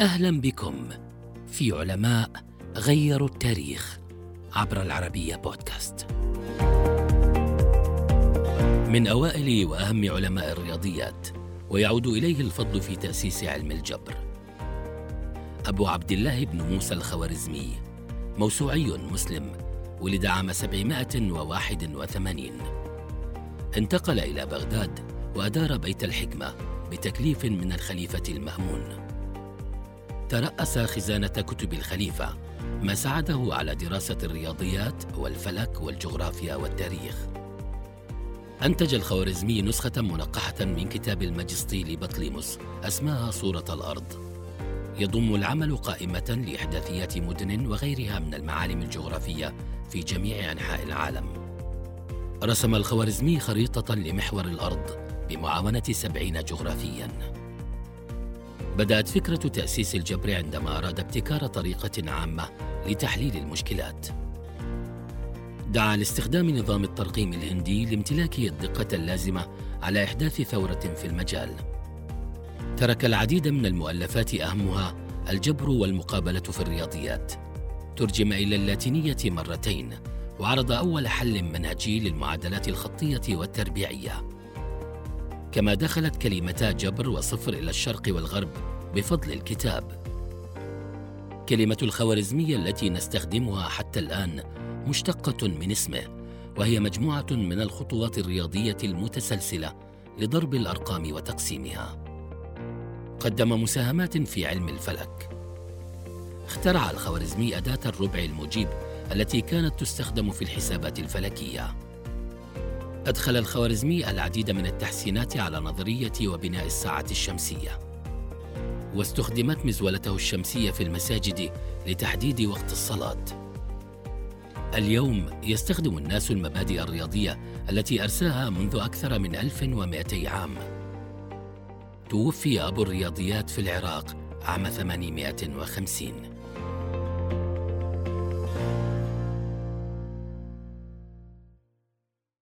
أهلا بكم في علماء غيروا التاريخ عبر العربية بودكاست. من أوائل وأهم علماء الرياضيات ويعود إليه الفضل في تأسيس علم الجبر. أبو عبد الله بن موسى الخوارزمي موسوعي مسلم ولد عام 781 انتقل إلى بغداد وأدار بيت الحكمة بتكليف من الخليفة المأمون ترأس خزانة كتب الخليفة ما ساعده على دراسة الرياضيات والفلك والجغرافيا والتاريخ. أنتج الخوارزمي نسخة منقحة من كتاب الماجستي لبطليموس اسمها صورة الأرض. يضم العمل قائمة لإحداثيات مدن وغيرها من المعالم الجغرافية في جميع أنحاء العالم. رسم الخوارزمي خريطة لمحور الأرض بمعاونة سبعين جغرافياً. بدأت فكرة تأسيس الجبر عندما أراد ابتكار طريقة عامة لتحليل المشكلات. دعا لاستخدام نظام الترقيم الهندي لامتلاكه الدقة اللازمة على إحداث ثورة في المجال. ترك العديد من المؤلفات أهمها الجبر والمقابلة في الرياضيات. ترجم إلى اللاتينية مرتين وعرض أول حل منهجي للمعادلات الخطية والتربيعية. كما دخلت كلمتا جبر وصفر إلى الشرق والغرب بفضل الكتاب. كلمة الخوارزمية التي نستخدمها حتى الآن مشتقة من اسمه وهي مجموعة من الخطوات الرياضية المتسلسلة لضرب الأرقام وتقسيمها. قدم مساهمات في علم الفلك. اخترع الخوارزمي أداة الربع المجيب التي كانت تستخدم في الحسابات الفلكية. أدخل الخوارزمي العديد من التحسينات على نظرية وبناء الساعة الشمسية. واستخدمت مزولته الشمسية في المساجد لتحديد وقت الصلاة. اليوم يستخدم الناس المبادئ الرياضية التي أرساها منذ أكثر من 1200 عام. توفي أبو الرياضيات في العراق عام 850